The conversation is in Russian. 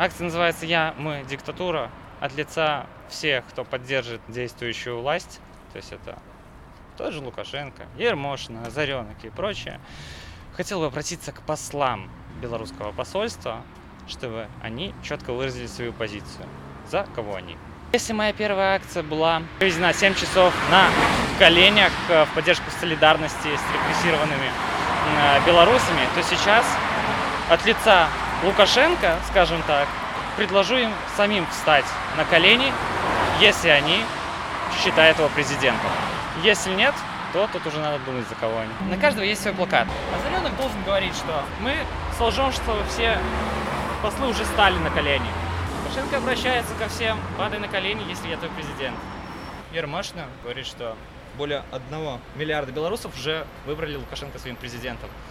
Акция называется «Я, мы, диктатура» от лица всех, кто поддержит действующую власть. То есть это тот же Лукашенко, Ермошина, Озаренок и прочее. Хотел бы обратиться к послам белорусского посольства, чтобы они четко выразили свою позицию. За кого они? Если моя первая акция была проведена 7 часов на коленях э, в поддержку солидарности с репрессированными э, белорусами, то сейчас от лица Лукашенко, скажем так, предложу им самим встать на колени, если они считают его президентом. Если нет, то тут уже надо думать, за кого они. На каждого есть свой плакат. Озаренок должен говорить, что мы солжем, что все послы уже стали на колени. Лукашенко обращается ко всем, падай на колени, если я твой президент. Ермошина говорит, что более одного миллиарда белорусов уже выбрали Лукашенко своим президентом.